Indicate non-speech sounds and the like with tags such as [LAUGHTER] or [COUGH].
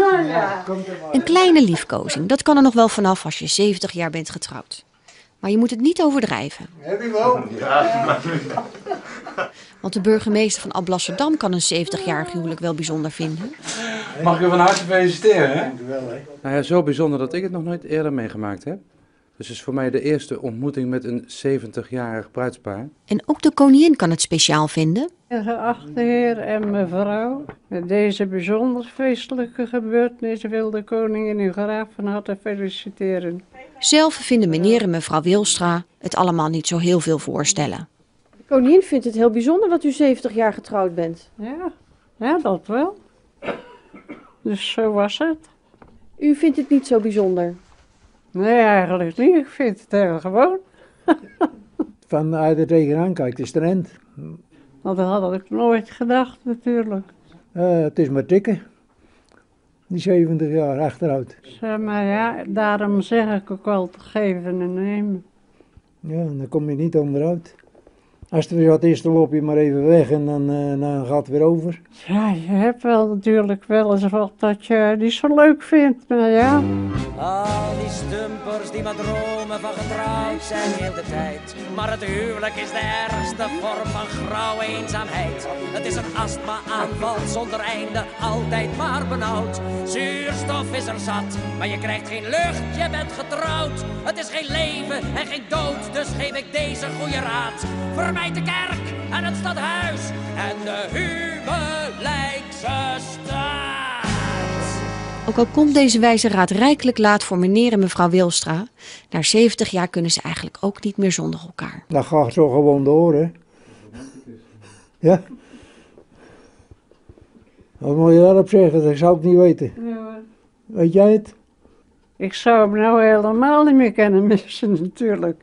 Nou. Een kleine liefkozing, dat kan er nog wel vanaf als je 70 jaar bent getrouwd. Maar je moet het niet overdrijven. Heb je wel? Want de burgemeester van Alblasserdam kan een 70-jarig huwelijk wel bijzonder vinden. Mag ik u van harte feliciteren, hè. Nou ja, zo bijzonder dat ik het nog nooit eerder meegemaakt heb. Dus het is voor mij de eerste ontmoeting met een 70-jarig bruidspaar. En ook de koningin kan het speciaal vinden. Geachte heer en mevrouw, met deze bijzonder feestelijke gebeurtenis wil de koningin u graag van harte feliciteren. Zelf vinden meneer en mevrouw Wilstra het allemaal niet zo heel veel voorstellen. De koningin vindt het heel bijzonder dat u 70 jaar getrouwd bent. Ja, ja, dat wel. Dus zo was het. U vindt het niet zo bijzonder. Nee, eigenlijk niet. Ik vind het heel gewoon. [LAUGHS] Vanuit het tegenaan kijkt is de rent. Want dat had ik nooit gedacht natuurlijk. Eh, het is maar tikken. Die 70 jaar achteruit. Zeg maar ja, daarom zeg ik ook wel te geven en nemen. Ja, dan kom je niet onderuit. Als er weer wat is, dan loop je maar even weg en dan, eh, dan gaat het weer over. Ja, je hebt wel natuurlijk wel eens wat dat je niet zo leuk vindt, maar ja. Al die stumpers die maar dromen van getrouwd zijn heel de tijd. Maar het huwelijk is de ergste vorm van grauwe eenzaamheid. Het is een astma-aanval zonder einde, altijd maar benauwd. Zuurstof is er zat, maar je krijgt geen lucht, je bent getrouwd. Het is geen leven en geen dood, dus geef ik deze goede raad. Vermijd de kerk en het stadhuis en de huwelijkse staat. Ook al komt deze wijze raad rijkelijk laat voor meneer en mevrouw Wilstra, na 70 jaar kunnen ze eigenlijk ook niet meer zonder elkaar. Dat gaat zo gewoon door, hè. Ja. Wat moet je daarop zeggen? Dat zou ik niet weten. Weet jij het? Ik zou hem nou helemaal niet meer kennen [LAUGHS] missen natuurlijk.